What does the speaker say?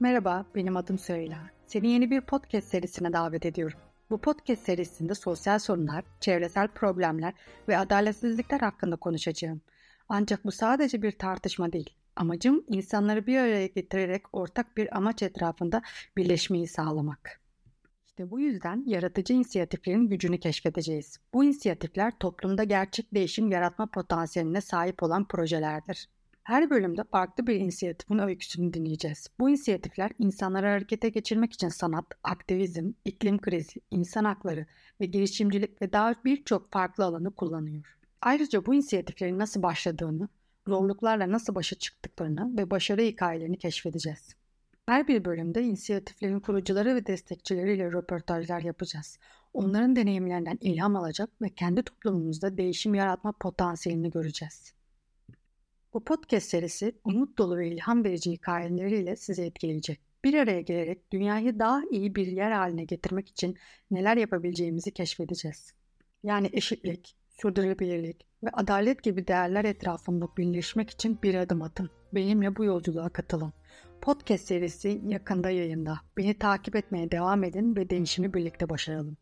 Merhaba, benim adım Süheyla. Seni yeni bir podcast serisine davet ediyorum. Bu podcast serisinde sosyal sorunlar, çevresel problemler ve adaletsizlikler hakkında konuşacağım. Ancak bu sadece bir tartışma değil. Amacım insanları bir araya getirerek ortak bir amaç etrafında birleşmeyi sağlamak. İşte bu yüzden yaratıcı inisiyatiflerin gücünü keşfedeceğiz. Bu inisiyatifler toplumda gerçek değişim yaratma potansiyeline sahip olan projelerdir. Her bölümde farklı bir inisiyatifin öyküsünü dinleyeceğiz. Bu inisiyatifler insanları harekete geçirmek için sanat, aktivizm, iklim krizi, insan hakları ve girişimcilik ve daha birçok farklı alanı kullanıyor. Ayrıca bu inisiyatiflerin nasıl başladığını, zorluklarla nasıl başa çıktıklarını ve başarı hikayelerini keşfedeceğiz. Her bir bölümde inisiyatiflerin kurucuları ve destekçileriyle röportajlar yapacağız. Onların deneyimlerinden ilham alacak ve kendi toplumumuzda değişim yaratma potansiyelini göreceğiz. Bu podcast serisi umut dolu ve ilham verici hikayeleriyle sizi etkileyecek. Bir araya gelerek dünyayı daha iyi bir yer haline getirmek için neler yapabileceğimizi keşfedeceğiz. Yani eşitlik, sürdürülebilirlik ve adalet gibi değerler etrafında birleşmek için bir adım atın. Benimle bu yolculuğa katılın. Podcast serisi yakında yayında. Beni takip etmeye devam edin ve değişimi birlikte başaralım.